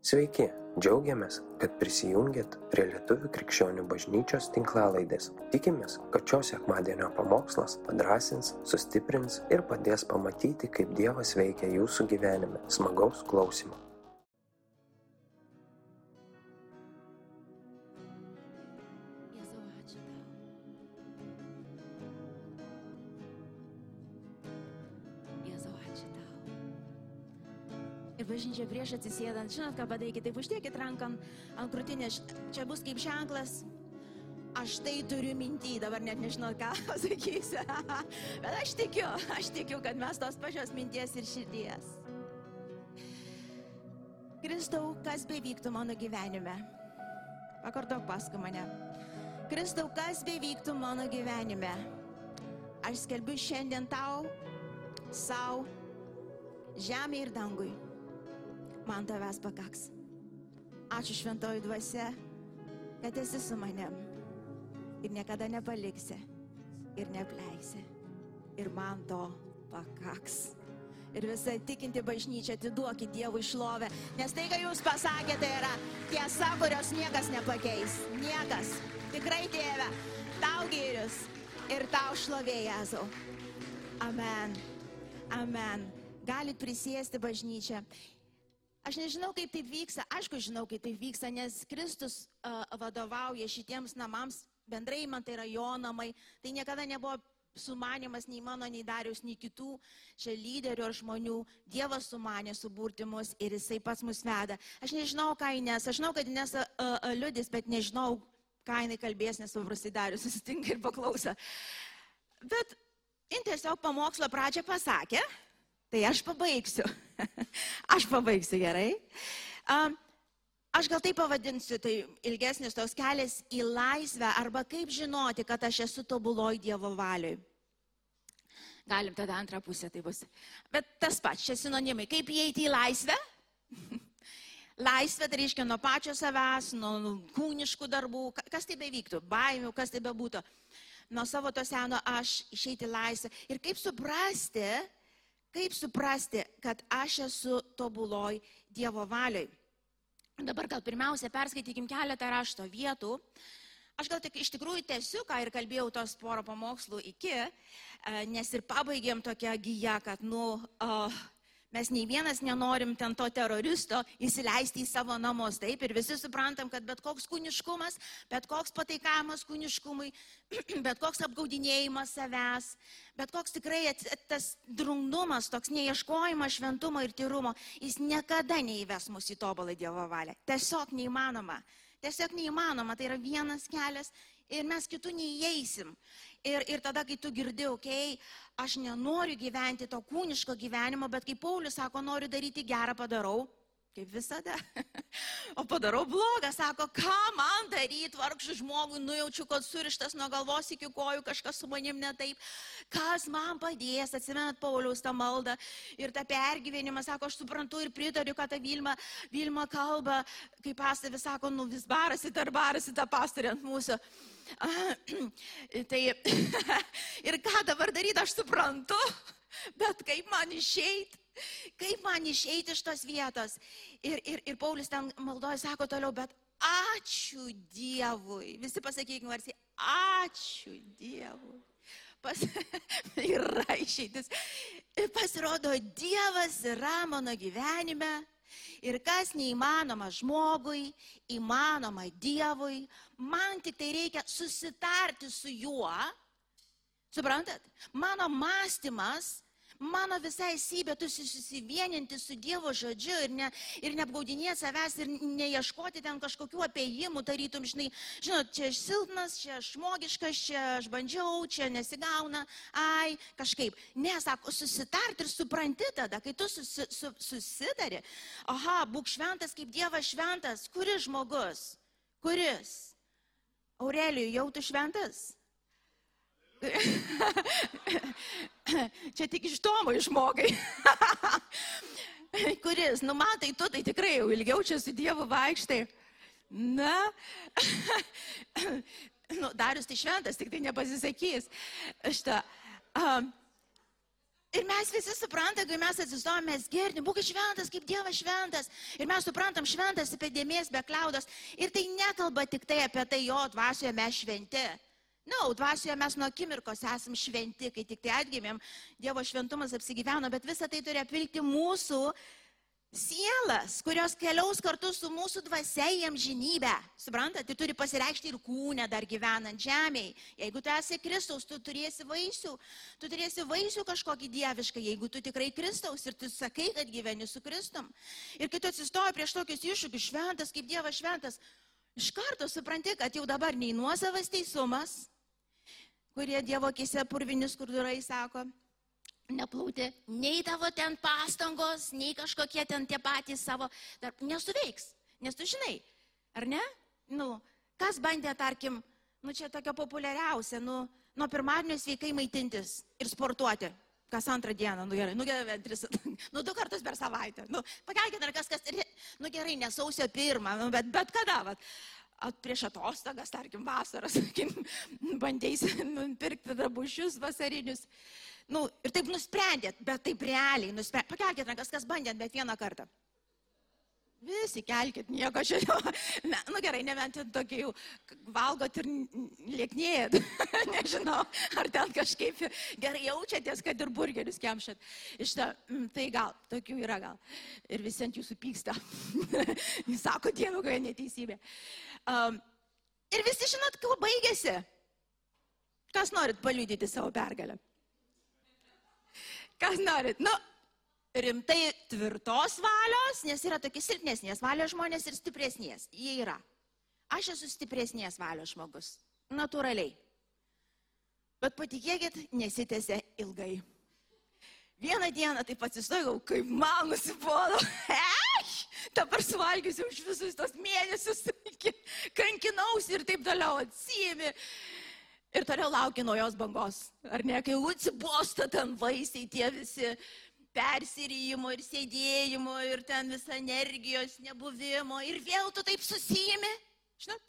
Sveiki, džiaugiamės, kad prisijungiat prie Lietuvių krikščionių bažnyčios tinklalaidės. Tikimės, kad šios sekmadienio pamokslas padrasins, sustiprins ir padės pamatyti, kaip Dievas veikia jūsų gyvenime. Smagaus klausimų. Bažnyčia prieš atsisėdant, žinot, ką padarykite, taip uždėkit ranką ant krūtinės, čia bus kaip ženklas. Aš tai turiu mintį, dabar net nežinau, ką pasakysiu. Bet aš tikiu, aš tikiu, kad mes tos pačios minties ir širdies. Kristau, kas bevyktų mano gyvenime. Pakartok paskui mane. Kristau, kas bevyktų mano gyvenime. Aš skelbiu šiandien tau, savo, žemė ir dangui. Man tavęs pakaks. Ačiū šventoji dvasia, kad esi su manim. Ir niekada nepaliksi. Ir nepleisi. Ir man to pakaks. Ir visą tikinti bažnyčia atiduokit Dievui šlovę. Nes tai, ką jūs pasakėte, yra tiesa, kurios niekas nepakeis. Niekas. Tikrai Dieve. Tau gėrius. Ir tau šlovė, Jėzau. Amen. Amen. Galit prisėsti bažnyčią. Aš nežinau, kaip taip vyksta. Aišku, žinau, kaip taip vyksta, nes Kristus uh, vadovauja šitiems namams. Bendrai man tai yra jo namai. Tai niekada nebuvo sumanimas nei mano, nei Darius, nei kitų čia lyderių ar žmonių. Dievas sumanė suburti mus ir jisai pats mus veda. Aš nežinau, ką Ines, aš žinau, kad Ines uh, uh, liudys, bet nežinau, ką jinai kalbės, nes paprastai Darius susitinka ir paklauso. Bet jin tiesiog pamokslo pradžią pasakė, tai aš pabaigsiu. aš pabaigsiu gerai. Aš gal tai pavadinsiu, tai ilgesnis tos kelias į laisvę arba kaip žinoti, kad aš esu tobuloj Dievo valiui. Galim tada antrą pusę tai bus. Bet tas pats, čia sinonimai. Kaip įeiti į laisvę? Laisvė tai reiškia nuo pačio savęs, nuo kūniškų darbų, ka- kas tai bevyktų, baimių, kas tai bebūtų. Nuo savo to seno aš išeiti laisvę. Ir kaip suprasti, kaip suprasti, kad aš esu tobuloj Dievo valioj. Dabar gal pirmiausia perskaitykim keletą rašto vietų. Aš gal tik iš tikrųjų tęsiu, ką ir kalbėjau tos poro pamokslų iki, e, nes ir pabaigėm tokią giją, kad, nu, uh, mes nei vienas nenorim ten to teroristo įsileisti į savo namus. Taip, ir visi suprantam, kad bet koks kūniškumas, bet koks pataikavimas kūniškumui, bet koks apgaudinėjimas savęs, bet koks tikrai tas drungnumas, toks neieškojimas šventumo ir tyrumo, jis niekada neįves mus į tobulą Dievo valią. Tiesiog neįmanoma. Tiesiog neįmanoma, tai yra vienas kelias ir mes kitų neįeisim. Ir, ir tada, kai tu girdi, okei, okay, aš nenoriu gyventi to kūniško gyvenimo, bet kaip Paulius sako, noriu daryti gerą, padarau. Kaip visada. O padarau blogą, sako, ką man daryti, vargšų žmogui, nujaučiu, kad surištas nuo galvos iki kojų, kažkas su manim ne taip. Kas man padės, atsimenat Pauliaus tą maldą ir tą pergyvenimą, sako, aš suprantu ir pritariu, kad ta Vilma, Vilma kalba, kaip pastorė sako, nu vis barasi, dar barasi tą pastorę ant mūsų. Tai ir ką dabar daryti, aš suprantu, bet kaip man išeiti? Kaip man išeiti iš tos vietos? Ir, ir, ir Paulius ten maldoja, sako toliau, bet ačiū Dievui. Visi pasakykime, varsiai, ačiū Dievui. Pas, yra išeitis. Ir pasirodo, Dievas yra mano gyvenime. Ir kas neįmanoma žmogui, įmanoma Dievui. Man tik tai reikia susitarti su juo. Suprantat? Mano mąstymas, mano visai esybė, tu susivieninti su Dievo žodžiu ir, ne, ir neapgaudinėti savęs ir neieškoti ten kažkokių apėjimų, tarytum, žinai, žinot, čia aš silpnas, čia aš žmogiškas, čia aš bandžiau, čia nesigauna, ai, kažkaip. Ne, sako, susitarti ir supranti tada, kai tu susi, su, susidari, aha, būk šventas kaip Dievas šventas, kuris žmogus, kuris? Aurelijų, jau tu šventas? Čia tik iš Tomo išmokai. Kuris, nu matai, tu tai tikrai jau ilgiau čia su Dievu vaikštai. Na, nu, Darius tai šventas, tik tai nepasisakys. Šitą. Um, Ir mes visi suprantam, kai mes atsistojame, mes girdim, būk šventas, kaip Dievas šventas. Ir mes suprantam, šventas apie dėmesį be kliaudos. Ir tai nekalba tik tai apie tai, jo dvasioje mes šventi. Na, no, dvasioje mes nuo akimirkos esam šventi, kai tik tai atgimėm, Dievo šventumas apsigyveno, bet visa tai turi apvilkti mūsų sielas, kurios keliaus kartu su mūsų dvasia į amžinybę. Suprantate, tai turi pasireikšti ir kūnę dar gyvenant žemėje. Jeigu tu esi Kristaus, tu turėsi vaisių, tu turėsi vaisių kažkokį dievišką, jeigu tu tikrai Kristaus ir tu sakai, kad gyveni su Kristum. Ir kai tu atsistoji prieš tokius iššūkius, šventas kaip Dievas šventas, iš karto supranti, kad jau dabar nei nuosavas teisumas, kurie Dievo akise purvinis skurdurai sako, neplūti, nei tavo ten pastangos, nei kažkokie ten tie patys savo, dar nesuveiks. Nes tu žinai, ar ne? Nu, kas bandė, tarkim, nu čia tokia populiariausia, nu, nuo pirmadienio sveikai maitintis ir sportuoti. Kas antrą dieną, nu gerai, nu gerai, tris, nu du kartus per savaitę. Nu, pakelkite, ar kas, kas, nu gerai, ne sausio pirmą, nu, bet, bet kada, vat, prieš atostogas, tarkim, vasaras, sakykim, bandėjai nupirkti drabužius vasarinius. Nu, ir taip nusprendėt, bet taip realiai nusprendėt. Pakelkite rankas, kas bandėt, bet vieną kartą. Visi kelkit, nieko šiandien. Ne, nu gerai, nebent tokį jau valgot ir lieknėjat. Nežinau, ar ten kažkaip gerai jaučiatės, kad ir burgerius kemšat. Iš to, tai gal, tokių yra gal. Ir visi ant jūsų pyksta. Jūs sako, Dievo, kad neteisybė. Um, ir visi žinot, kuo baigėsi. Kas norit paliudyti savo pergalę? Kas norit? Nu, rimtai tvirtos valios, nes yra tokie silpnesnės valios žmonės ir stipresnės. Jie yra. Aš esu stipresnės valios žmogus. Naturaliai. Bet patikėkit, nesitėse ilgai. Vieną dieną taip atsistojau, kaip man nusibodo. Dabar suvalgysiu už visus tos mėnesius, kankinausi ir taip toliau atsijimi. Ir toliau laukia naujos bangos. Ar ne, kai atsibosta ten vaisiai tie visi persirijimo ir sėdėjimo ir ten visą energijos nebuvimo ir vėl tu taip susijimi, žinot?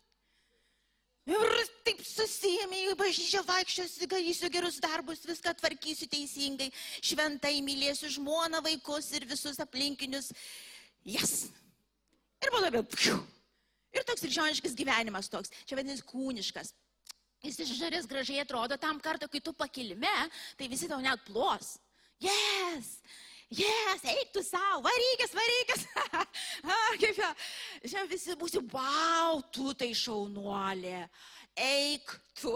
Ir taip susijimi į bažnyčią vaikščiosiu, darysiu gerus darbus, viską tvarkysiu teisingai, šventai mylėsiu žmoną, vaikus ir visus aplinkinius. Jas. Yes. Ir buvo labiau. Ir toks krikščioniškas gyvenimas toks. Čia vadinasi kūniškas. Jis iš žarės gražiai atrodo tam kartą, kai tu pakilime, tai visi tau net plos. Yes, yes, eik tu savo, varykis, varykis. Kaip jau, šiandien visi būsi, wow, tu tai šaunuolė. Eik tu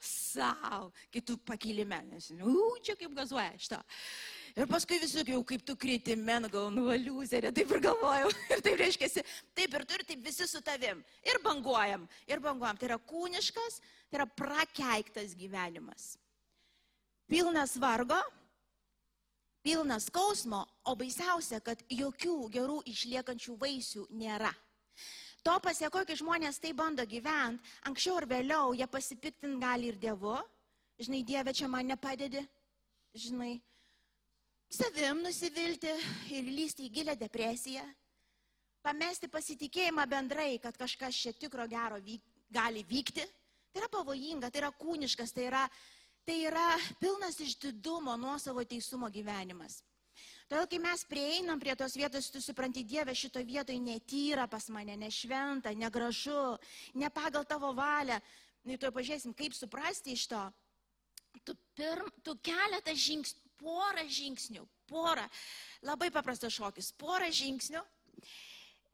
savo, kai tu pakilime. Nes, nu, čia kaip gazuoja šitą. Ir paskui visokių, jau kaip tu kritime, nu gal nuvaliuzerė, taip ir galvojau. Ir taip reiškia, taip ir turi, taip visi su tavim. Ir banguojam, ir banguojam. Tai yra kūniškas, tai yra prakeiktas gyvenimas. Pilnas vargo, pilnas skausmo, o baisiausia, kad jokių gerų išliekančių vaisių nėra. To pasieko, kai žmonės tai bando gyventi, anksčiau ar vėliau jie pasipiktin gali ir Dievu. Žinai, Dieve, čia man nepadedi. Žinai, savim nusivilti ir lysti į gilę depresiją, pamesti pasitikėjimą bendrai, kad kažkas čia tikro gero vyk, gali vykti, tai yra pavojinga, tai yra kūniškas, tai yra, tai yra pilnas išdidumo nuo savo teisumo gyvenimas. Todėl, kai mes prieinam prie tos vietos, tu supranti, Dieve, šito vietoje netyra pas mane, nešventa, negražu, ne pagal tavo valią. Na, tu pažiūrėsim, kaip suprasti iš to. Tu, pirm, tu keletą žingsnių, porą žingsnių, porą, labai paprastas šokis, porą žingsnių.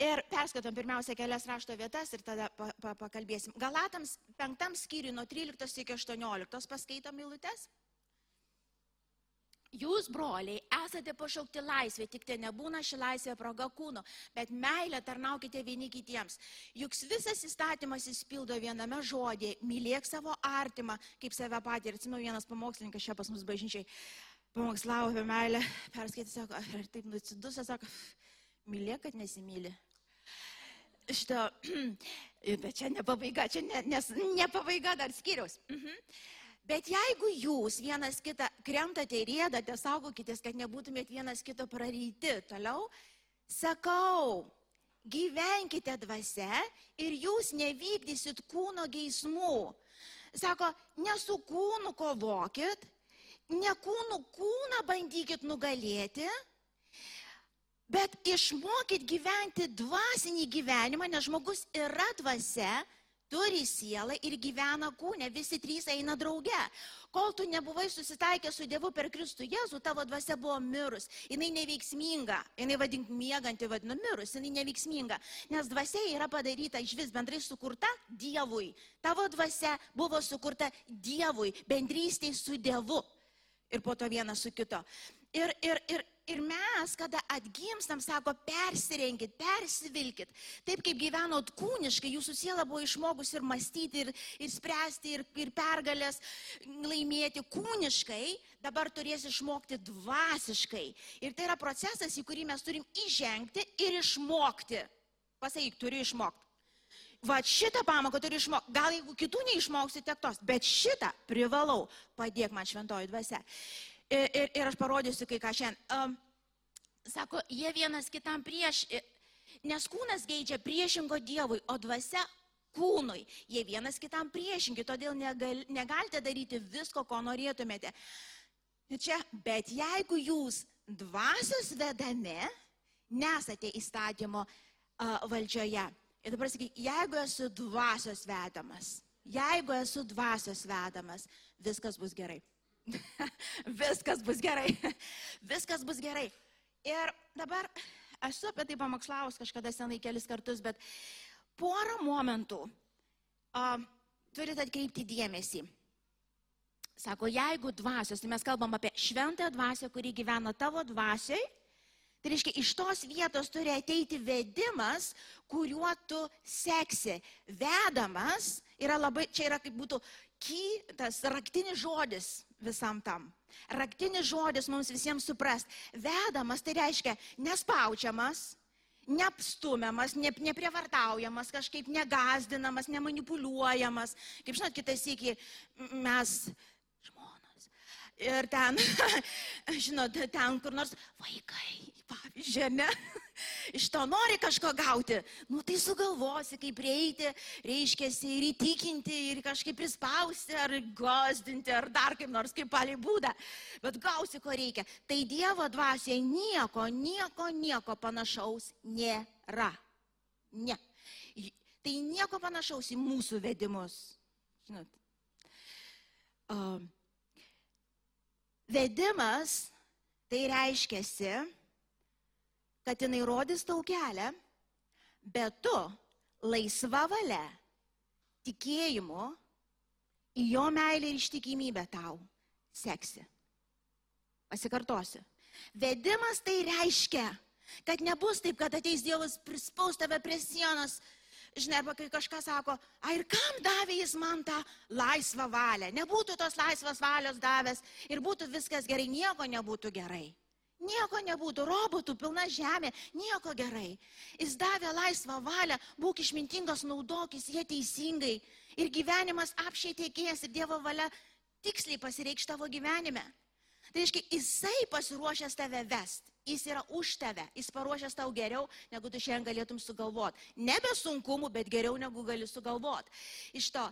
Ir perskaitom pirmiausia kelias rašto vietas ir tada pa, pa, pakalbėsim. Galatams penktam skyriui nuo 13 iki 18 paskaitom eilutes. Jūs, broliai, esate pašaukti laisvė, tik tai nebūna ši laisvė proga kūno, bet meilę tarnaukite vieni kitiems. Juk visas įstatymas įspildo viename žodėje - mylėk savo artimą, kaip save patį. Ir atsimenu, vienas pamokslininkas čia pas mus bažnyčiai pamokslavo apie meilę, perskaitė, sako, ir taip nusidusė, sako, mylė, kad nesimylė. Šito, bet čia ne pabaiga, čia ne, nes ne pabaiga dar skiriaus. Mhm. Bet jeigu jūs vienas kitą kremtate ir rėdate, saugokitės, kad nebūtumėt vienas kito praryti. Toliau, sakau, gyvenkite dvasia ir jūs nevykdysit kūno geismų. Sako, ne su kūnu kovokit, ne kūnų kūną bandykit nugalėti, bet išmokit gyventi dvasinį gyvenimą, nes žmogus yra dvasia, turi sielą ir gyvena kūne, visi trys eina drauge. Kol tu nebuvai susitaikęs su Dievu per Kristų Jėzų, tavo dvasia buvo mirus, jinai neveiksminga, jinai vadink mėganti, vadinu mirus, jinai neveiksminga, nes dvasia yra padaryta iš vis bendrai sukurta Dievui. Tavo dvasia buvo sukurta Dievui, bendrystėj su Dievu ir po to vienas su kito. Ir, ir, ir, ir mes, kada atgimstam, sako, persirenkit, persivilkit. Taip kaip gyvenot kūniškai, jūsų siela buvo išmokus ir mąstyti, ir, ir spręsti, ir, ir pergalės laimėti kūniškai, dabar turės išmokti dvasiškai. Ir tai yra procesas, į kurį mes turim įžengti ir išmokti. Pasakyk, turiu išmokti. Va šitą pamoką turiu išmokti. Gal jeigu kitų neišmoksiu, tiek tos, bet šitą privalau. Padėk man šventoji dvasia. Ir, ir, ir aš parodysiu kai ką šiandien. Um, sako, jie vienas kitam prieš, nes kūnas geidžia priešingo Dievui, o dvasia kūnui. Jie vienas kitam priešingi, todėl negal, negalite daryti visko, ko norėtumėte. Čia, bet jeigu jūs dvasios vedami, nesate įstatymo uh, valdžioje. Ir dabar sakyk, jeigu esu dvasios vedamas, jeigu esu dvasios vedamas, viskas bus gerai. Viskas bus gerai. Viskas bus gerai. Ir dabar esu apie tai pamokslaus kažkada senai kelis kartus, bet porą momentų uh, turite atkreipti dėmesį. Sako, jeigu dvasios, tai mes kalbam apie šventąją dvasę, kuri gyvena tavo dvasiai, tai reiškia, iš tos vietos turi ateiti vedimas, kuriuo tu seksi. Vedamas yra labai, čia yra kaip būtų ky, tas raktinis žodis visam tam. Raktinis žodis mums visiems suprast. Vedamas tai reiškia nespaudžiamas, neapstumiamas, ne, neprievartaujamas, kažkaip negazdinamas, nemanipuliuojamas. Kaip žinot, kitas iki mes žmonas. Ir ten, žinot, ten kur nors vaikai, pavyzdžiui, ne? Iš to nori kažko gauti, nu tai sugalvosi, kaip prieiti, reiškia, ir įtikinti, ir kažkaip prispausti, ar gazdinti, ar dar kaip nors kaip palį būdą, bet gausi, ko reikia. Tai Dievo dvasioje nieko, nieko, nieko panašaus nėra. Ne. Tai nieko panašaus į mūsų vedimus. Žinot. Uh, vedimas tai reiškiasi, kad jinai rodys tau kelią, bet tu laisva valia, tikėjimu į jo meilę ir ištikimybę tau seksi. Pasikartosiu. Vedimas tai reiškia, kad nebus taip, kad ateis Dievas prispaus tave prie sienos, žinai, arba kai kažkas sako, a ir kam davė jis man tą laisvą valią, nebūtų tos laisvos valios davęs ir būtų viskas gerai, nieko nebūtų gerai. Nieko nebūtų, robotų pilna žemė, nieko gerai. Jis davė laisvą valią, būk išmintingas, naudokis jie teisingai. Ir gyvenimas apšiai tiekėjas ir Dievo valia tiksliai pasireikš tavo gyvenime. Tai reiškia, jisai pasiruošęs tave vest. Jis yra už tave. Jis paruošęs tau geriau, negu tu šiandien galėtum sugalvoti. Nebe sunkumų, bet geriau, negu gali sugalvoti. Iš to.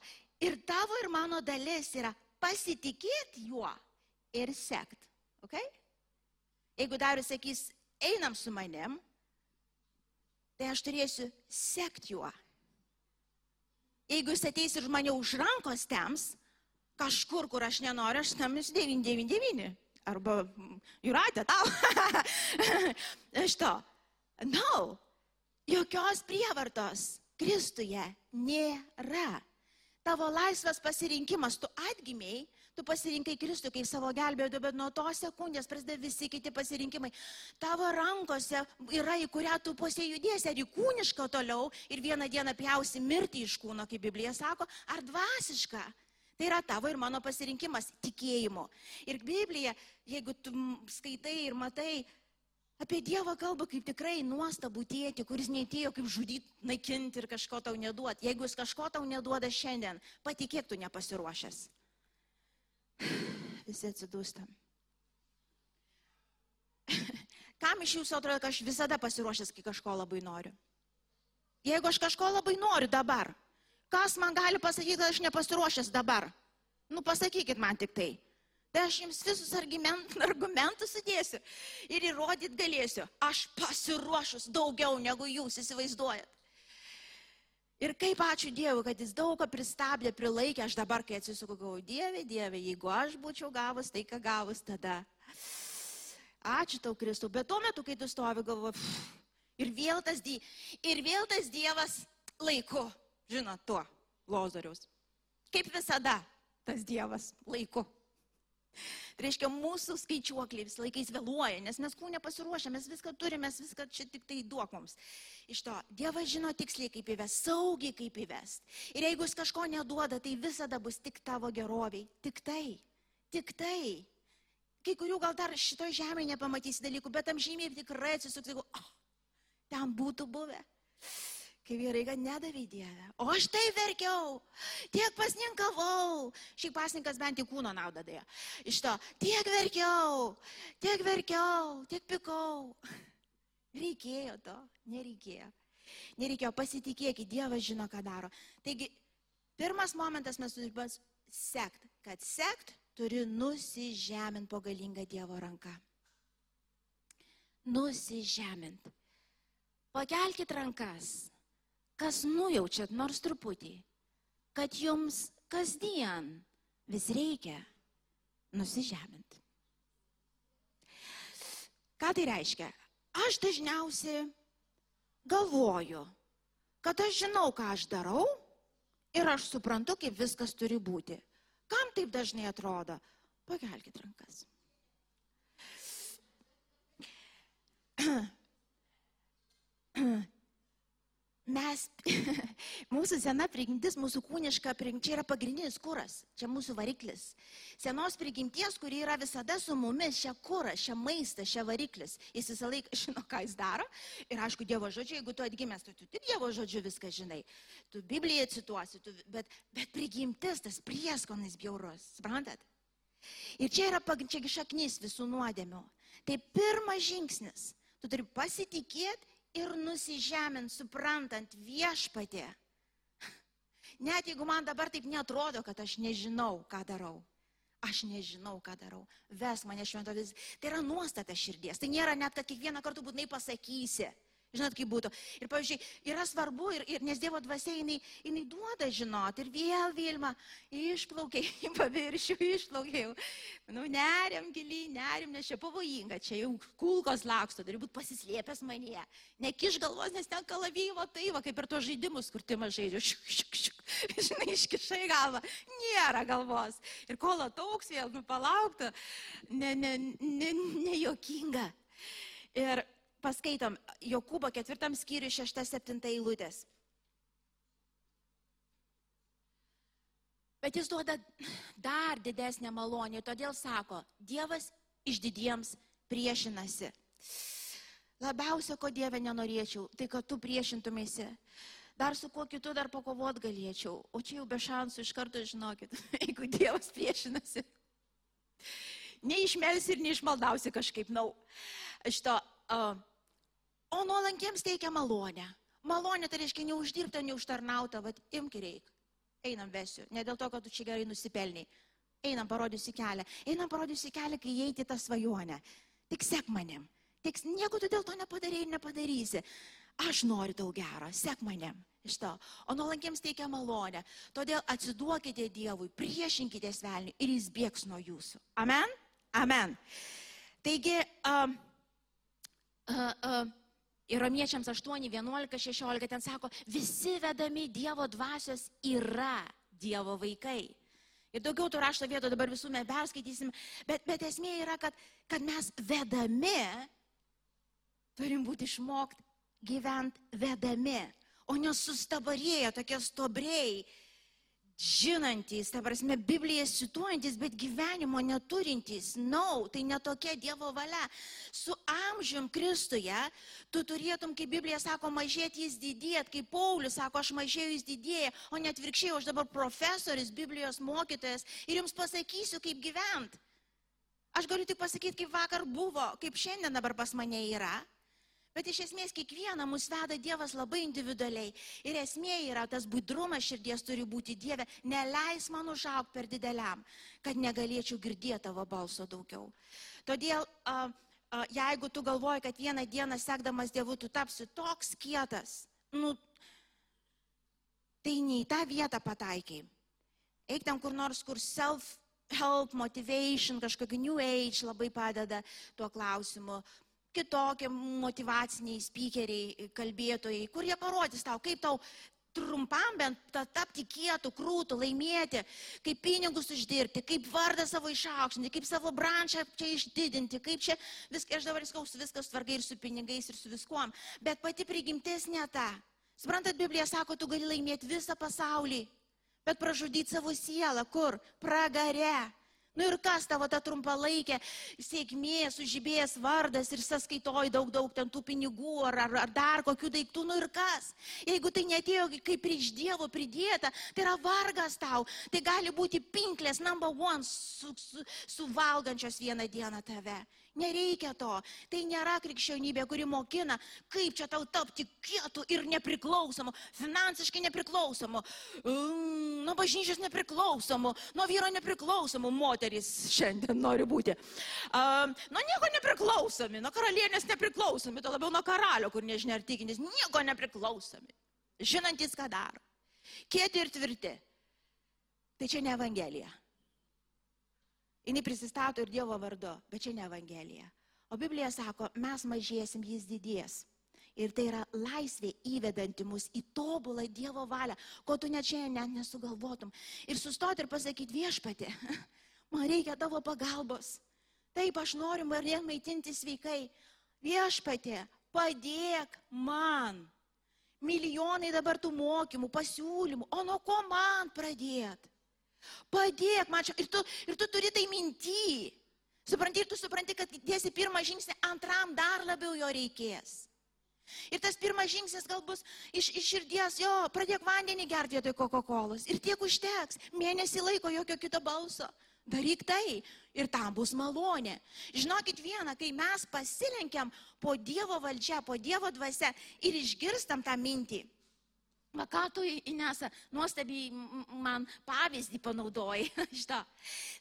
Ir tavo ir mano dalis yra pasitikėti juo ir sekt. Okay? Jeigu Darius sakys, einam su manim, tai aš turėsiu sekti juo. Jeigu jis ateis ir mane už rankos tems, kažkur, kur aš nenoriu, aš tamis 999. Arba jūratė tau. Šito. No. Jokios prievartos Kristuje nėra. Tavo laisvas pasirinkimas, tu atgimiai, tu pasirinkai Kristų kaip savo gelbėtoją, bet nuo tos sekundės prasideda visi kiti pasirinkimai. Tavo rankose yra, į kurią tu pusė judėsi, ar į kūnišką toliau ir vieną dieną pjausi mirti iš kūno, kaip Biblija sako, ar dvasišką. Tai yra tavo ir mano pasirinkimas tikėjimo. Ir Biblija, jeigu tu skaitai ir matai, Apie Dievą kalba kaip tikrai nuostabų tėti, kuris neatėjo kaip žudyti, naikinti ir kažko tau neduot. Jeigu jis kažko tau neduoda šiandien, patikėk tu nepasiruošęs. Visi atsidūstam. Kam iš jūsų atrodo, kad aš visada pasiruošęs, kai kažko labai noriu? Jeigu aš kažko labai noriu dabar, kas man gali pasakyti, kad aš nepasiruošęs dabar? Nu pasakykit man tik tai. Tai aš jums visus argument, argumentus sudėsiu ir įrodyti galėsiu. Aš pasiruošus daugiau negu jūs įsivaizduojat. Ir kaip ačiū Dievui, kad jis daug ką pristabdė, prilaikė, aš dabar, kai atsisuku, galvoju, Dieve, Dieve, jeigu aš būčiau gavus tai, ką gavus tada. Ačiū tau, Kristau. Bet tuo metu, kai tu stovi, galvoju, ir vėl tas, die, ir vėl tas Dievas laiku, žinot, tuo, Lozoriaus. Kaip visada, tas Dievas laiku. Tai reiškia, mūsų skaičiuokliai vis laikais vėluoja, nes mes kūnė pasiruošę, mes viską turime, mes viską čia tik tai duok mums. Iš to, Dievas žino tiksliai, kaip įvest, saugiai kaip įvest. Ir jeigu jis kažko neduoda, tai visada bus tik tavo geroviai. Tik tai. Tik tai. Kai kurių gal dar šitoje žemėje nepamatysi dalykų, bet tam žymiai tikrai atsisuks, jeigu, oh, ten būtų buvę. Kai vyrai, kad nedavė Dievę. O aš tai verkiau, tiek pasninkavau. Šiaip pasninkas bent jau kūno naudą dėjo. Iš to, tiek verkiau, tiek verkiau, tiek pikau. Reikėjo to, nereikėjo. Nereikėjo pasitikėti, Dievas žino, ką daro. Taigi, pirmas momentas mes turime sekt, kad sekt turi nusižemint po galingą Dievo ranką. Nusižemint. Pakelkite rankas kas nujaučiat nors truputį, kad jums kasdien vis reikia nusižeminti. Ką tai reiškia? Aš dažniausiai galvoju, kad aš žinau, ką aš darau ir aš suprantu, kaip viskas turi būti. Kam taip dažnai atrodo? Pakelkite rankas. Mes, mūsų sena prigimtis, mūsų kūniška prigimtis, čia yra pagrindinis kuras, čia mūsų variklis. Senos prigimties, kuri yra visada su mumis, čia kuras, čia maistas, čia variklis. Jis visą laiką žino, ką jis daro. Ir aišku, Dievo žodžiu, jeigu tu atgimęs, tai tu tik Dievo žodžiu viską žinai. Tu Bibliją cituosi, tu, bet, bet prigimtis, tas prieskonis bjaurus, suprantat? Ir čia yra čia šaknis visų nuodėmių. Tai pirmas žingsnis. Tu turi pasitikėti ir nusižemint, suprantant viešpatė. Net jeigu man dabar taip netrodo, kad aš nežinau, ką darau. Aš nežinau, ką darau. Ves mane šventovės. Tai yra nuostata širdies. Tai nėra net, kad kiekvieną kartą būtinai pasakysi. Žinot, kaip būtų. Ir, pavyzdžiui, yra svarbu, ir, ir nes Dievo dvasia, jinai, jinai duoda žinot, ir vėl Vilma išplaukiai į paviršių, išplaukiai. Nu, neriam giliai, neriam, nes čia pavojinga, čia jau kulkos laksto, turi būti pasislėpęs manyje. Nekiš galvos, nes ten kalavyvo tai, va, kaip ir tuos žaidimus, kur ti mažai, šiuk, žinai, iškišai galvą, nėra galvos. Ir kol atauks vėl, nu palauktų, nejuokinga. Ne, ne, ne ir paskaitom Jokūbo ketvirtam skyriui 6-7 eilutės. Bet jis duoda dar didesnę malonę, todėl sako, Dievas išdidiems priešinasi. Labiausia, ko Dieve nenorėčiau, tai kad tu priešintumėsi. Dar su kuo kitu dar pakovot galėčiau. O čia jau be šansų iš karto žinokit, jeigu Dievas priešinasi. Neišmelsi ir neišmaldausi kažkaip, nau. No. Šito, uh, O nuolankiems teikia malonę. Malonė tai reiškia neuždirbta, neužtarnauta, bet imk ir eik. Einam vesiu. Ne dėl to, kad tu čia gerai nusipelniai. Einam parodysi kelią. Einam parodysi kelią, kai įeiti tą svajonę. Tik sek manim. Tik nieko tu dėl to nepadarėjai ir nepadarysi. Aš noriu tau gerą, sek manim. Iš to. O nuolankiems teikia malonę. Todėl atsiduokite Dievui, priešinkite svelniui ir jis bėgs nuo jūsų. Amen? Amen. Taigi, uh, uh, uh, Ir romiečiams 8, 11, 16 ten sako, visi vedami Dievo dvasios yra Dievo vaikai. Ir daugiau tų rašto vietų dabar visų mes perskaitysim, bet, bet esmė yra, kad, kad mes vedami turim būti išmokti gyventi vedami, o nesustabarėję tokie stobriai, žinantys, ta prasme, Bibliją cituojantis, bet gyvenimo neturintys. Na, no, tai netokia Dievo valia. Su amžium Kristuje tu turėtum, kaip Biblija sako, mažėti jis didėt, kaip Paulius sako, aš mažėjau jis didėja, o net virkščiai, aš dabar profesorius, Biblijos mokytojas ir jums pasakysiu, kaip gyventi. Aš galiu tik pasakyti, kaip vakar buvo, kaip šiandien dabar pas mane yra. Bet iš esmės kiekvieną mus veda Dievas labai individualiai. Ir esmė yra tas budrumas širdies turi būti Dieve. Neleis man užaukti per dideliam, kad negalėčiau girdėti tavo balso daugiau. Todėl, a, a, jeigu tu galvoji, kad vieną dieną sekdamas Dievu tu tapsi toks kietas, nu, tai ne į tą vietą pataikiai. Eik ten kur nors, kur self help, motivation, kažkokia new age labai padeda tuo klausimu kitokie motivaciniai speakeriai, kalbėtojai, kurie parodys tau, kaip tau trumpam bent tapti kietų, krūtų, laimėti, kaip pinigus uždirbti, kaip vardą savo išaukštinti, kaip savo branšą čia išdidinti, kaip čia viskas, aš dabar skausiu viskas tvarkai ir su pinigais, ir su viskuom, bet pati prigimtis ne ta. Suprantat, Biblija sako, tu gali laimėti visą pasaulį, bet pražudyti savo sielą, kur? Pragare. Nu ir kas tavo ta trumpalaikė sėkmė, sužibėjęs vardas ir sąskaitoj daug, daug ten tų pinigų ar, ar, ar dar kokių daiktų, nu ir kas? Jeigu tai netėjo kaip prieš Dievo pridėta, tai yra vargas tau. Tai gali būti pinklės number one su, su, suvalgančios vieną dieną tave. Nereikia to. Tai nėra krikščionybė, kuri mokina, kaip čia tau tapti kietų ir nepriklausomu, finansiškai nepriklausomu, mm, nuo bažnyčios nepriklausomu, nuo vyro nepriklausomu. Moteris šiandien nori būti. Uh, nuo nieko nepriklausomi, nuo karalienės nepriklausomi, to labiau nuo karalio, kur nežinia ar tikintis, nieko nepriklausomi. Žinantis, ką daro. Kieti ir tvirti. Tai čia ne Evangelija. Jis prisistato ir Dievo vardu, bet čia ne Evangelija. O Biblija sako, mes mažėsim, jis didės. Ir tai yra laisvė įvedanti mus į tobulą Dievo valią, ko tu net šiandien net nesugalvotum. Ir sustoti ir pasakyti viešpatė, man reikia tavo pagalbos. Taip aš noriu marien maitinti sveikai. Viešpatė, padėk man. Milijonai dabar tų mokymų, pasiūlymų, o nuo ko man pradėti? Padėk man čia. Ir tu, ir tu turi tai minty. Supranti, ir tu supranti, kad dėsi pirmą žingsnį, antram dar labiau jo reikės. Ir tas pirmas žingsnis gal bus iš, iš širdies, jo, pradėk vandenį gerti vietoj Coca-Colos. Ir tiek užteks, mėnesį laiko jokio kito balso. Daryk tai ir tam bus malonė. Žinokit vieną, kai mes pasilenkiam po Dievo valdžia, po Dievo dvasia ir išgirstam tą mintį, Va ką tu, Inesa, nuostabiai man pavyzdį panaudojai šitą.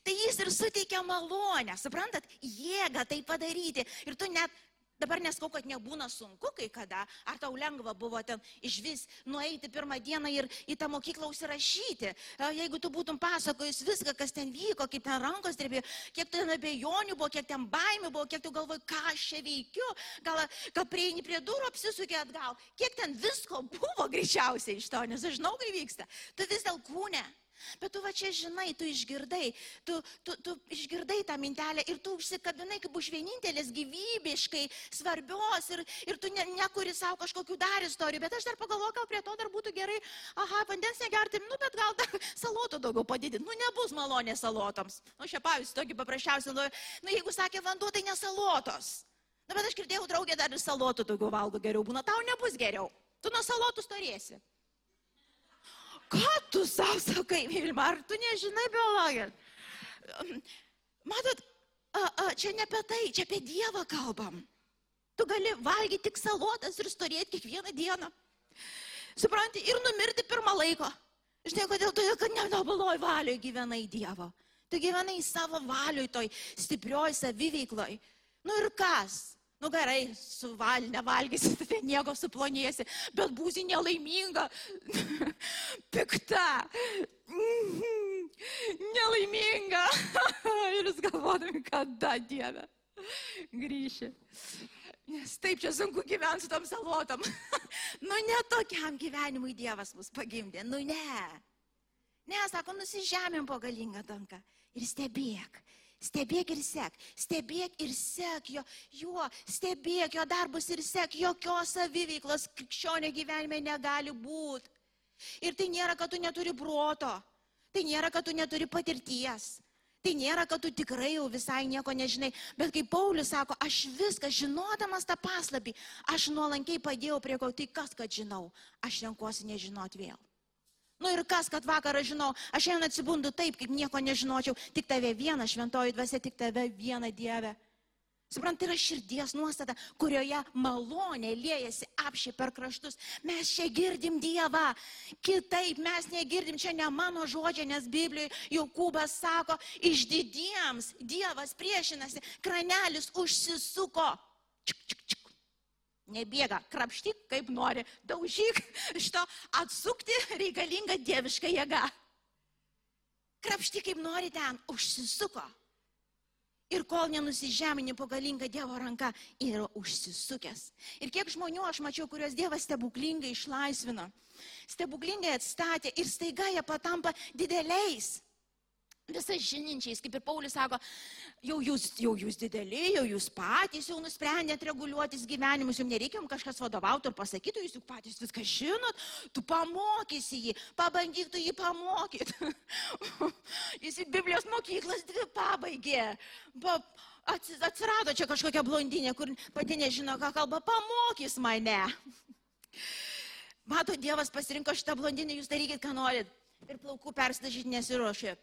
Tai jis ir suteikia malonę, suprantat, jėgą tai padaryti. Ir tu net Dabar neskau, kad nebūna sunku kai kada, ar tau lengva buvo ten iš vis nueiti pirmą dieną ir į tą mokyklą užsirašyti. Jeigu tu būtum pasakojus viską, kas ten vyko, kaip ten rankos drebėjo, kiek ten abejonių buvo, kiek ten baimių buvo, kiek tu galvoji, ką aš čia veikiu, gal, gal prieini prie durų, apsisukė atgal, kiek ten visko buvo greičiausiai iš to, nes aš žinau, kai vyksta. Tu vis dėl kūne. Bet tu va čia žinai, tu išgirdai, tu, tu, tu išgirdai tą mintelę ir tu užsikabinai kaip už vienintelės gyvybiškai svarbios ir, ir tu ne, nekuri savo kažkokių dar istorijų, bet aš dar pagalvoju, gal prie to dar būtų gerai, aha, vandens negerti, nu bet gal dar salotų daugiau padidinti, nu nebus malonė salotoms. Nu čia pavyzdžiui, tokį paprasčiausią, nu, nu jeigu sakė vanduo, tai nesalotos. Na bet aš girdėjau, draugė dar ir salotų daugiau valgo geriau būna, tau nebus geriau. Tu nuo salotų storėsi. Ką tu savo sakai, Vilma, ar tu nežinai biologijos? Matot, a, a, čia ne apie tai, čia apie Dievą kalbam. Tu gali valgyti tik salotas ir storėti kiekvieną dieną. Supranti, ir numirti pirmą laiko. Žinai, kodėl? Todėl, kad netobuloj valioj gyvenai Dievo. Tu gyvenai savo valioj, toj stiprioj saviveikloj. Nu ir kas? Nu gerai, suval, nevalgysi, tai nieko suplonėsi, bet būsi nelaiminga, pikta, nelaiminga. Ir jūs galvodami, kada Dieve grįši. Nes taip čia sunku gyventi su tom salotom. nu ne tokiam gyvenimui Dievas mus pagimdė, nu ne. Ne, sako, nusižemėm po galingą danką ir stebėk, Stebėk ir sek, stebėk ir sek jo, juo, stebėk jo darbus ir sek, jokios saviveiklos krikščionio gyvenime negali būti. Ir tai nėra, kad tu neturi proto, tai nėra, kad tu neturi patirties. Tai nėra, kad tu tikrai jau visai nieko nežinai, bet kaip Paulius sako, aš viską žinodamas tą paslapį, aš nuolankiai padėjau prie ko, tai kas, kad žinau, aš renkuosi nežinot vėl. Nu ir kas, kad vakarą žinau, aš šiandien atsibundu taip, kaip nieko nežinočiau, tik tave vieną šventoji dvasia, tik tave vieną Dievę. Suprant, tai yra širdies nuostata, kurioje malonė liejasi apšiai per kraštus. Mes čia girdim Dievą, kitaip mes negirdim, čia ne mano žodžiai, nes Biblijoje Jokūbas sako, iš didiems Dievas priešinasi, kranelis užsisuko. Čik, čik, čik. Nebėga, krapštyk kaip nori, daužyk, šito atsukti reikalinga dieviška jėga. Krapštyk kaip nori ten, užsisuko. Ir kol nenusižemini po galingą Dievo ranką, yra užsisukęs. Ir kiek žmonių aš mačiau, kuriuos Dievas stebuklingai išlaisvino, stebuklingai atstatė ir staiga jie patampa dideliais visais žininčiais, kaip ir Paulius sako, jau jūs, jau jūs dideli, jau jūs patys jau nusprendėt reguliuotis gyvenimus, jums nereikia kažkas vadovauti ir pasakyti, jūs juk patys viską žinot, tu pamokysi jį, pabandyk tu jį pamokyti. Jis į Biblijos mokyklas dvi pabaigė. Pa, atsirado čia kažkokia blondinė, kur pati nežino, ką kalba, pamokys mane. Mato, Dievas pasirinko šitą blondinę, jūs darykit, ką norit. Ir plaukų persidažyti nesiuošė.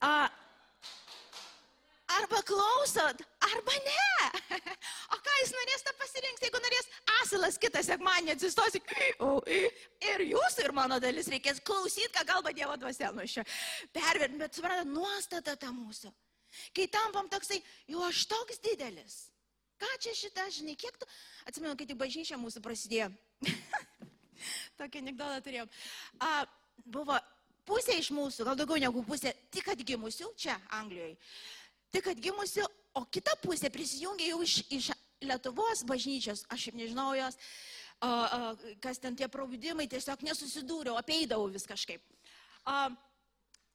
A, arba klausot, arba ne. O ką jis norės, tą pasirinks, jeigu norės asilas kitą sekmanį atsistosi. Ir jūsų, ir mano dalis reikės klausyti, ką kalba Dievo dvasia nuo šio. Pervert, bet suprantate, nuostata ta mūsų. Kai tampam toksai, jau aš toks didelis. Ką čia šitą, žinai, kiek tu... Atsimenu, kai tik bažnyčia mūsų prasidėjo. Tokį anegdotą turėjom. A, buvo pusė iš mūsų, gal daugiau negu pusė, tik atgimusių čia Anglijoje. Tik atgimusių, o kita pusė prisijungė jau iš, iš Lietuvos bažnyčios, aš šiaip nežinau jos, a, a, kas ten tie pravudimai, tiesiog nesusidūriau, apeidavau vis kažkaip. A,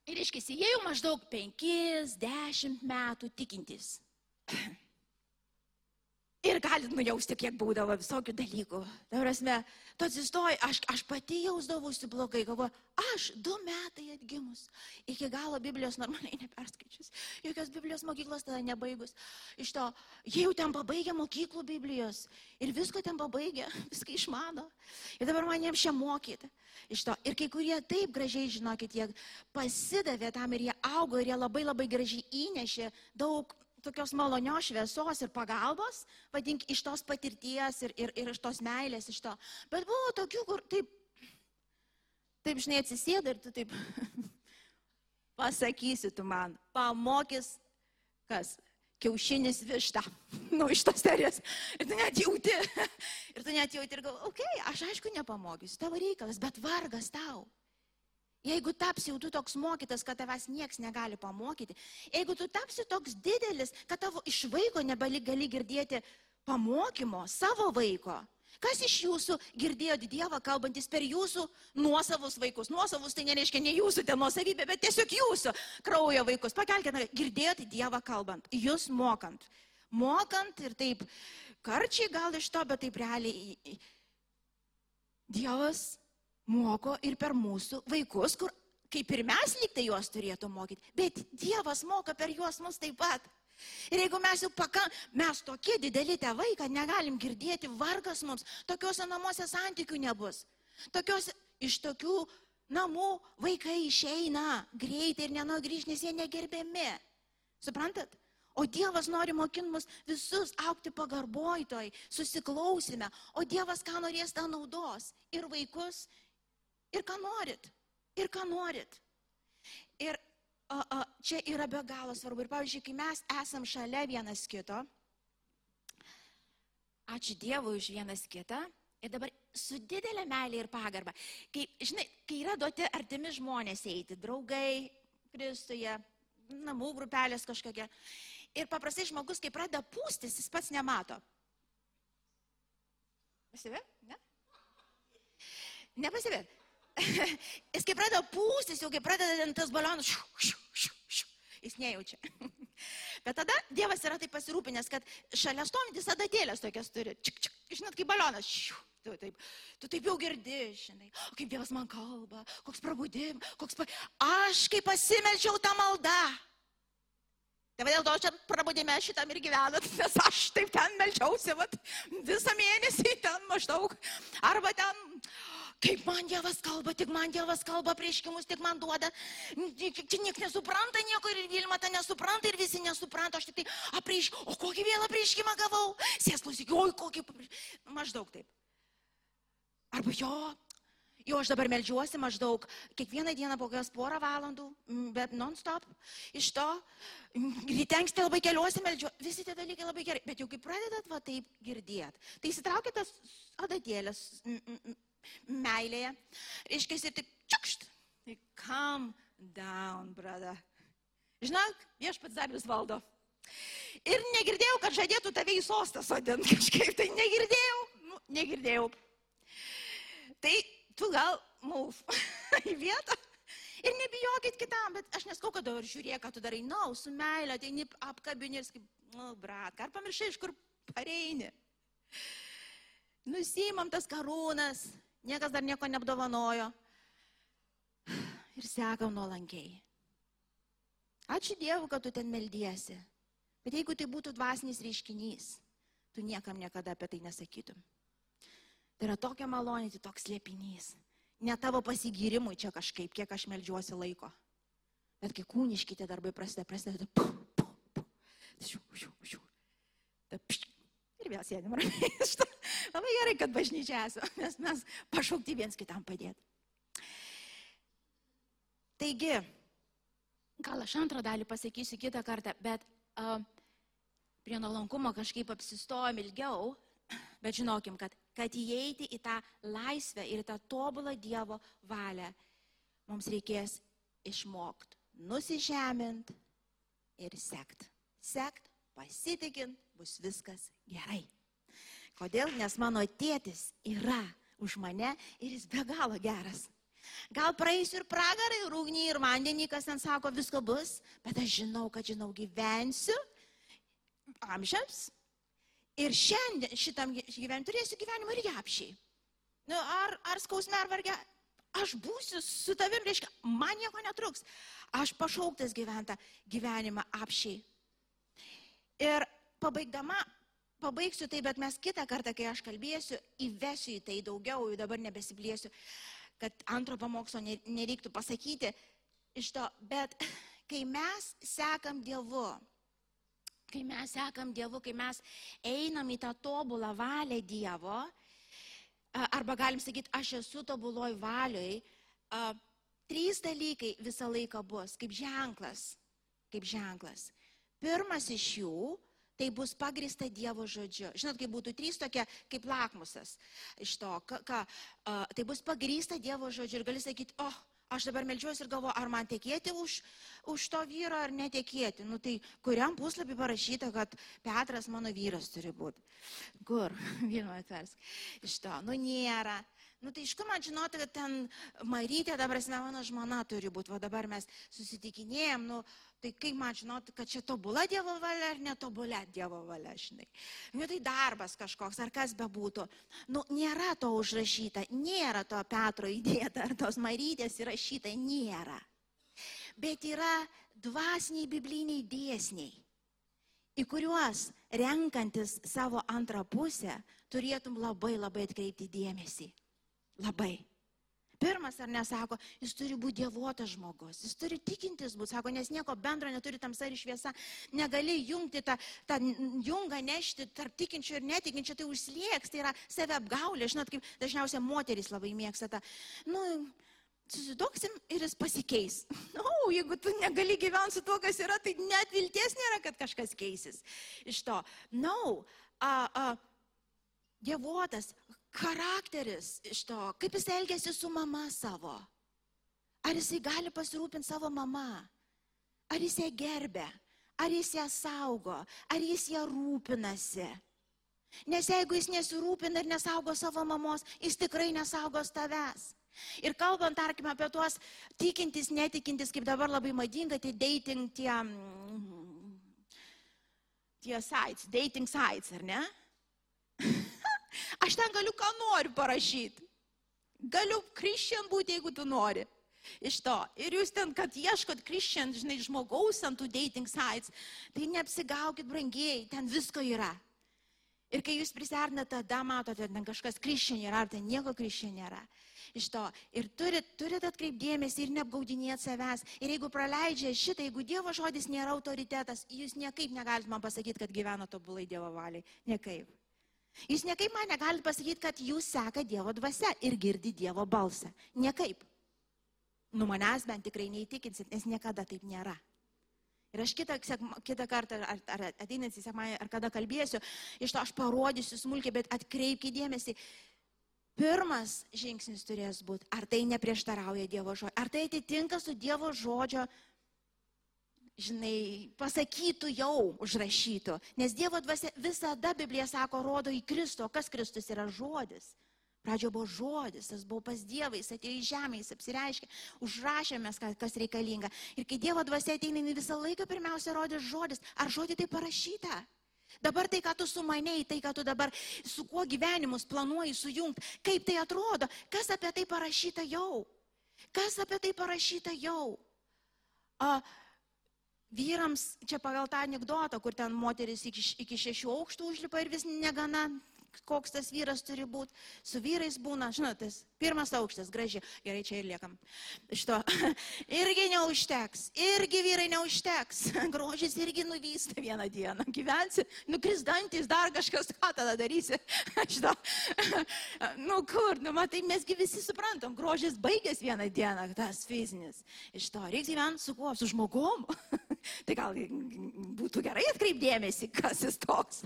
ir iškisi, jie jau maždaug 5-10 metų tikintys. Ir galit nujausti, kiek būdavo visokių dalykų. Tai prasme, tu atsistoji, aš, aš pati jausdavausi blogai, galvoju, aš du metai atgimus, iki galo Biblijos normaliai neperskaičius, jokios Biblijos mokyklos tada nebaigus. Iš to, jie jau ten pabaigė mokyklų Biblijos ir visko ten pabaigė, viską išmano. Ir dabar man jiems čia mokyti. Iš to, ir kai kurie taip gražiai, žinokit, jie pasidavė tam ir jie augo ir jie labai labai gražiai įnešė daug tokios malonios šviesos ir pagalbos, vadink, iš tos patirties ir, ir, ir iš tos meilės, iš to. Bet buvo tokių, kur taip, taip žinai, atsisėda ir tu taip pasakysi tu man, pamokys, kas, kiaušinis višta, nu, iš tos serijos. Ir tu net jauti, ir tu net jauti ir galvoji, okei, okay, aš aišku nepamokysiu, tavo reikalas, bet vargas tau. Jeigu tapsi jau tu toks mokytas, kad tavęs nieks negali pamokyti, jeigu tu tapsi toks didelis, kad tavo iš vaiko nebali gali girdėti pamokymo savo vaiko, kas iš jūsų girdėjo Dievą kalbantis per jūsų nuosavus vaikus? Nuosavus tai nereiškia ne jūsų ten nuosavybė, bet tiesiog jūsų kraujo vaikus. Pakelkite, girdėjote Dievą kalbant, jūs mokant. Mokant ir taip karčiai gal iš to, bet taip realiai Dievas moko ir per mūsų vaikus, kur kaip ir mes liktai juos turėtų mokyti, bet Dievas moka per juos mus taip pat. Ir jeigu mes jau pakam, mes tokie dideli tėvai, kad negalim girdėti, vargas mums, tokiuose namuose santykių nebus. Tokios, iš tokių namų vaikai išeina greitai ir nenori grįžti, nes jie negerbiami. Suprantat? O Dievas nori mokinti mus visus aukti pagarbojtoj, susiklausime. O Dievas ką norės tą naudos. Ir vaikus, ir ką norit, ir ką norit. Ir a, a, čia yra be galo svarbu. Ir pavyzdžiui, kai mes esam šalia vienas kito, ačiū Dievui už vienas kitą. Ir dabar su didelė meilė ir pagarba. Kai, žinai, kai yra duoti artimi žmonės eiti, draugai, Kristuje, namų grupelės kažkokia. Ir paprastai žmogus, kai pradeda pūstis, jis pats nemato. Pasivė? Ne? Nepasivė. jis kai pradeda pūstis, jau kai pradeda tas šiu, jis nejaučia. Bet tada Dievas yra taip pasirūpinęs, kad šalia stovintis adatėlės tokias turi. Čik, čik, žinot, kaip balionas. Šiu, tu, taip, tu taip jau girdi, žinai, o kaip Dievas man kalba, koks prabudim, koks... Pa... Aš kaip pasimelčiau tą maldą. Tai dėl to čia prabudime šitam ir gyvenat, nes aš taip ten melčiausi, vat, visą mėnesį ten maždaug. Arba ten Tik man Dievas kalba, tik man Dievas kalba, prieškimus tik man duoda. Čia niekas nesupranta nieko ir Vilma tą nesupranta ir visi nesupranta. Aš tik tai aprieš, o kokį vėl aprieškimą gavau? Sėsklus, oi, kokį. Maždaug taip. Arba jo, Jo, aš dabar melžiuosi maždaug kiekvieną dieną po kokias porą valandų, bet non-stop. Iš to ryte anksti labai keliuosi melžiuosi. Visi tie dalykai labai gerai. Bet jau kai pradedat va taip girdėt, tai įsitraukite tas adatėlės meilėje. Reiškia, ir tik čiukšt. Tai calm down, brother. Žinok, viešpats Zabius valdo. Ir negirdėjau, kad žadėtų tave į sostą sodinti kažkaip. Tai negirdėjau. Nu, negirdėjau. Tai tu gal move į vietą. Ir nebijokit kitam, bet aš neskau, kad dabar žiūrėk, ką tu darai. Na, no, su meilė, tai apkabini ir kaip, nu, brat, ar pamiršai, iš kur pareini. Nusimam tas karūnas, niekas dar nieko neapdovanojo. Ir sekam nuolankiai. Ačiū Dievui, kad tu ten meldiesi. Bet jeigu tai būtų dvasinis reiškinys, tu niekam niekada apie tai nesakytum. Tai yra tokia malonė, tai toks liepinys. Ne tavo pasigyrimui čia kažkaip, kiek aš melžiuosi laiko. Bet kai kūniški tie darbai prasideda, prasideda. Pu, pu, pu. Šiu, šiu, šiu. Ta, pš, ir vėl sėdim ramiai. Labai gerai, kad bažnyčia esu, nes mes pašaukti viens kitam padėti. Taigi, gal aš antrą dalį pasakysiu kitą kartą, bet uh, prie nuolankumo kažkaip apsistojom ilgiau, bet žinokim, kad kad įeiti į tą laisvę ir tą tobulą Dievo valią, mums reikės išmokti nusižemint ir sekt. Sekt, pasitikint, bus viskas gerai. Kodėl? Nes mano tėtis yra už mane ir jis be galo geras. Gal praeisiu ir pragarą, ir ugnį, ir vandenį, kas ten sako, visko bus, bet aš žinau, kad žinau, gyvensiu amžiams Ir šiandien šitam gyvenimui turėsiu gyvenimą ir japšiai. Nu, ar, ar skausme, ar vargia, aš būsiu su tavim, reiškia, man nieko netruks. Aš pašauktas gyventą gyvenimą apšiai. Ir pabaigdama, pabaigsiu tai, bet mes kitą kartą, kai aš kalbėsiu, įvesiu į tai daugiau, jau dabar nebesiplėsiu, kad antro pamokslo nereiktų pasakyti iš to, bet kai mes sekam Dievu, kai mes sekam Dievu, kai mes einam į tą tobulą valią Dievo, arba galim sakyti, aš esu tobuloj valioj, trys dalykai visą laiką bus kaip ženklas. Kaip ženklas. Pirmas iš jų tai bus pagrįsta Dievo žodžiu. Žinot, kai būtų trys tokie kaip lakmusas iš to, ka, ka, uh, tai bus pagrįsta Dievo žodžiu ir gali sakyti, oh, aš dabar melžiuosi ir galvoju, ar man tekėti už, už to vyro ar netekėti. Nu tai kuriam puslapį parašyta, kad Petras mano vyras turi būti. Kur? Vienu atversk. Iš to. Nu nėra. Nu tai iš kur man žinoti, kad ten Marytė, dabar esame mano žmona turi būti, o dabar mes susitikinėjom, nu tai kaip man žinoti, kad čia tobula Dievo valia ar netobula Dievo valia, žinai. Nu tai darbas kažkoks, ar kas bebūtų. Nu nėra to užrašyta, nėra to Petro įdėta, ar tos Marytės įrašyta, nėra. Bet yra dvasiniai bibliniai dėsniai į kuriuos renkantis savo antrą pusę turėtum labai labai atkreipti dėmesį. Labai. Pirmas ar nesako, jis turi būti dievuotas žmogus, jis turi tikintis būti, sako, nes nieko bendro neturi tamsa ir šviesa, negali jungti tą, tą jungą nešti tarp tikinčių ir netikinčių, tai užslieks, tai yra save apgaulė, žinot, kaip dažniausiai moteris labai mėgsta tą, nu, susidoksim ir jis pasikeis. Na, no, jeigu tu negali gyventi su tuo, kas yra, tai net vilties nėra, kad kažkas keisis iš to. Na, no, a, a, dievuotas, charakteris iš to, kaip jis elgesi su mama savo. Ar jisai gali pasirūpinti savo mama? Ar jis ją gerbė? Ar jis ją saugo? Ar jis ją rūpinasi? Nes jeigu jis nesirūpina ir nesaugo savo mamos, jis tikrai nesaugos tavęs. Ir kalbant, tarkime, apie tuos tikintis, netikintis, kaip dabar labai madinga, tai dating tie, mm, tie sites, dating sites, ar ne? Aš ten galiu ką noriu parašyti. Galiu krikščian būti, jeigu tu nori. Iš to. Ir jūs ten, kad ieškot krikščian, žinai, žmogaus ant tų dating sites, tai neapsigaukit brangiai, ten visko yra. Ir kai jūs prisernate, tada matote, ten kažkas kryščia nėra, ar ten nieko kryščia nėra. Iš to. Ir turit, turit atkreipdėmėsi ir neapgaudinėti savęs. Ir jeigu praleidžia šitą, jeigu Dievo žodis nėra autoritetas, jūs niekaip negalite man pasakyti, kad gyvena tobulai Dievo valiai. Niekaip. Jūs niekaip man negalite pasakyti, kad jūs seka Dievo dvasia ir girdi Dievo balsą. Niekaip. Nu manęs bent tikrai neįtikinsit, nes niekada taip nėra. Ir aš kitą, kitą kartą, ar, ar ateinantį sekmąjį, ar kada kalbėsiu, iš to aš parodysiu smulkiai, bet atkreipkite dėmesį. Pirmas žingsnis turės būti, ar tai neprieštarauja Dievo žodžio, ar tai atitinka su Dievo žodžio, žinai, pasakytų jau užrašytų. Nes Dievo dvasia visada Biblija sako, rodo į Kristų, o kas Kristus yra žodis. Pradžio buvo žodis, tas buvo pas Dievą, jis atėjo į žemę, jis apsireiškė, užrašėmės, kas reikalinga. Ir kai Dievo dvasia ateina, visą laiką pirmiausia rodė žodis. Ar žodį tai parašyta? Dabar tai, ką tu sumanėjai, tai, ką tu dabar su kuo gyvenimus planuoji sujungti, kaip tai atrodo, kas apie tai parašyta jau? Kas apie tai parašyta jau? A, vyrams, čia pagal tą anegdotą, kur ten moteris iki, iki šešių aukštų užlipa ir vis negana, koks tas vyras turi būti. Su vyrais būna, žinot, tas pirmas aukštas, gražiai, gerai, čia ir liekam. Šito, irgi neužteks, irgi vyrai neužteks. Grožis irgi nuvysta vieną dieną. Gyvensi, nukris dantis, dar kažkas, ką tada darysi. Šito, nu kur, nu matai, mesgi visi suprantam, grožis baigės vieną dieną, tas fizinis. Iš to reikia gyventi su kuo, su žmogum. tai gal būtų gerai atkreipdėmėsi, kas jis toks.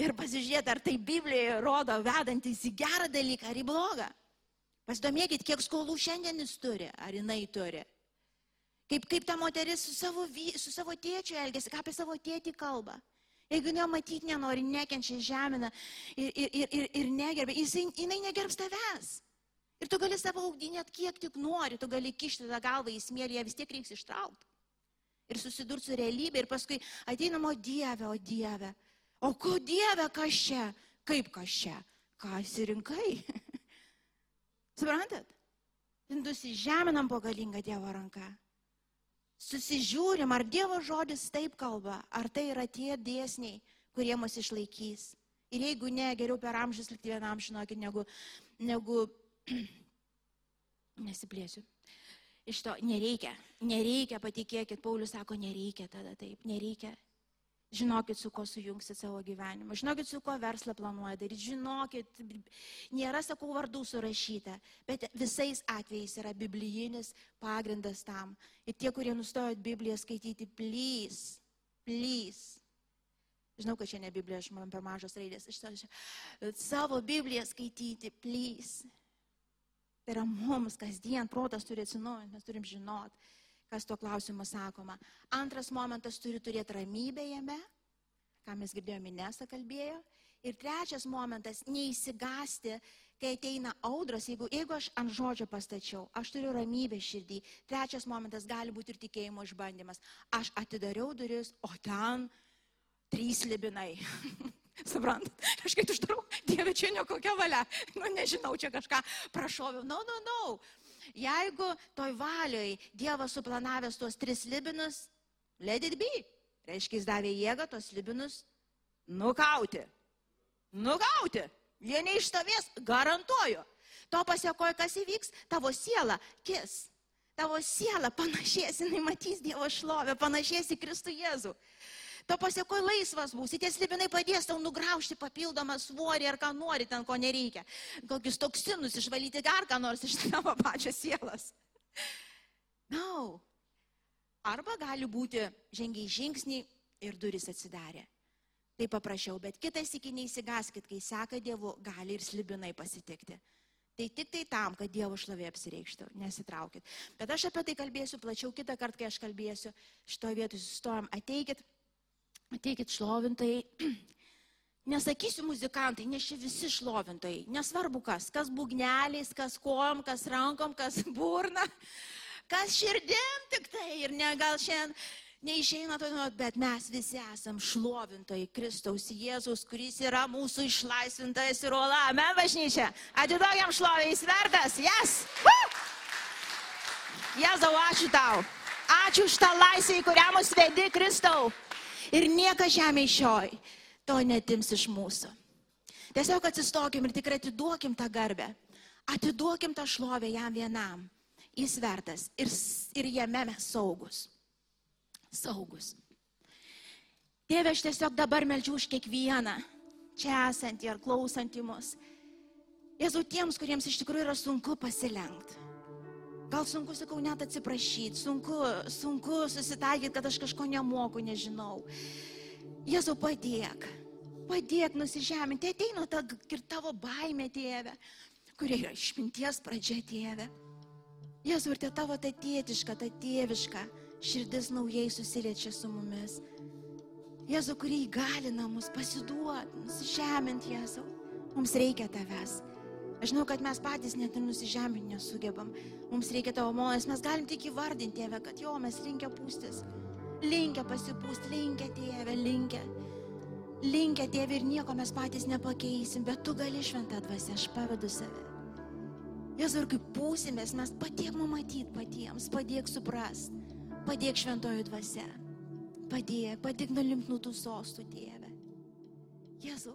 Ir pasižiūrėti, ar tai Biblijoje rodo vedantis į gerą dalyką ar į blogą. Pasidomėkit, kiek skolų šiandien jis turi, ar jinai turi. Kaip, kaip ta moteris su savo, su savo tėčiu elgesi, ką apie savo tėtį kalba. Jeigu jo matyti nenori, nekenčia žemina ir, ir, ir, ir, ir negerbė, jisai, jinai negerbs tavęs. Ir tu gali savo augdinėt kiek tik nori, tu gali kišti tą galvą į smėlį, ją vis tiek reiks ištraukti. Ir susidurti su realybė ir paskui ateinamo Dieve, o Dieve. O ko Dieve, kas čia? Kaip kas čia? Ką įsirinkai? Suprantat? Nusižeminam po galingą Dievo ranką. Susižiūrim, ar Dievo žodis taip kalba, ar tai yra tie dėsniai, kurie mus išlaikys. Ir jeigu ne, geriau per amžius likti vienam, žinokit, negu, negu nesiplėsiu. Iš to nereikia, nereikia, patikėkit, Paulius sako, nereikia tada taip, nereikia. Žinokit, su kuo sujungsit savo gyvenimą, žinokit, su kuo verslą planuoja daryti, žinokit, nėra, sakau, vardų surašyta, bet visais atvejais yra biblijinis pagrindas tam. Ir tie, kurie nustojot Bibliją skaityti, plys, plys. Žinau, kad čia ne Biblija, aš man per mažos raidės, iš to savo Bibliją skaityti, plys. Tai yra mums kasdien, protas turi atsinaujinti, mes turim žinot, kas tuo klausimu sakoma. Antras momentas turi turėti ramybę jame, ką mes girdėjome, Nesa kalbėjo. Ir trečias momentas - neįsigasti, kai ateina audros, jeigu, jeigu aš ant žodžio pastačiau, aš turiu ramybę širdį. Trečias momentas gali būti ir tikėjimo išbandymas. Aš atidariau duris, o ten trys libinai. Suprantat, aš kaip uždarau, Dieve, čia ne kokia valia, nu nežinau, čia kažką prašoviau. No, no, no. Jeigu toj valioj Dievas suplanavęs tuos tris libinus, let it be. Reiškia, jis davė jėgą tos libinus nukauti. Nukauti. Jie neišstovės, garantuoju. To pasiekoja, kas įvyks, tavo siela kis. Tavo siela panašės, jinai matys Dievo šlovę, panašės į Kristų Jėzų. To pasiekoj laisvas būsi, tie slibinai padės tau nugraužti papildomą svorį ar ką nori ten, ko nereikia. Kokius toksinus išvalyti dar ką nors iš tavo pačios sielos. No. Arba gali būti žengiai žingsnį ir duris atsidarė. Tai paprašiau, bet kitas iki neįsigaskit, kai seka Dievu, gali ir slibinai pasitikti. Tai tik tai tam, kad Dievo šlovė apsireikštų, nesitraukit. Bet aš apie tai kalbėsiu plačiau kitą kartą, kai aš kalbėsiu. Šitoje vietoje sustojom, ateikit ateikit šlovintojai. Nesakysiu muzikantai, nes čia visi šlovintojai. Nesvarbu kas, kas būgneliais, kas kojom, kas rankom, kas burna, kas širdim tik tai. Ir ne, gal šiandien neišeina to, bet mes visi esam šlovintojai Kristaus Jėzus, kuris yra mūsų išlaisvintas ir ola. Amen, bažnyčia. Atiduokam šlovę, jis vertas. Jas. Yes. Jėzau, ačiū tau. Ačiū už tą laisvę, į kurią mus vedi Kristau ir niekas žemė šioj to netims iš mūsų. Tiesiog atsistokim ir tikrai atiduokim tą garbę. Atiduokim tą šlovę jam vienam. Jis vertas ir, ir jame mes saugus. Saugus. Tėve, aš tiesiog dabar meldžiu už kiekvieną čia esantį ar klausantį mus. Jėzau, tiems, kuriems iš tikrųjų yra sunku pasilenkti. Gal sunku, sakau, net atsiprašyti, sunku, sunku susitaikyti, kad aš kažko nemoku, nežinau. Jėzau, padėk. Padėk nusižeminti. Ateina ta ir tavo baimė, tėve, kurie yra išminties pradžia, tėve. Jėzau, ir te tavo ta tėtiška, ta tėviška širdis naujai susiliečia su mumis. Jėzau, kurį įgalina mus pasiduoti, nusižeminti, Jėzau. Mums reikia tavęs. Aš žinau, kad mes patys net ir nusižeminti nesugebam. Mums reikia tavo malonės, mes galim tik įvardinti, tėve, kad jo, mes linkę pūstis. Linkę pasipūsti, linkę tėve, linkę. Linkę tėve ir nieko mes patys nepakeisim, bet tu gali šventą dvasę, aš pavedu save. Jėzau, ir kaip pūsimės, mes padėk mums matyti patiems, padėk suprasti, padėk šventojo dvasia. Padėk, padėk nulimti nuo tų sostų, Dieve. Jėzau.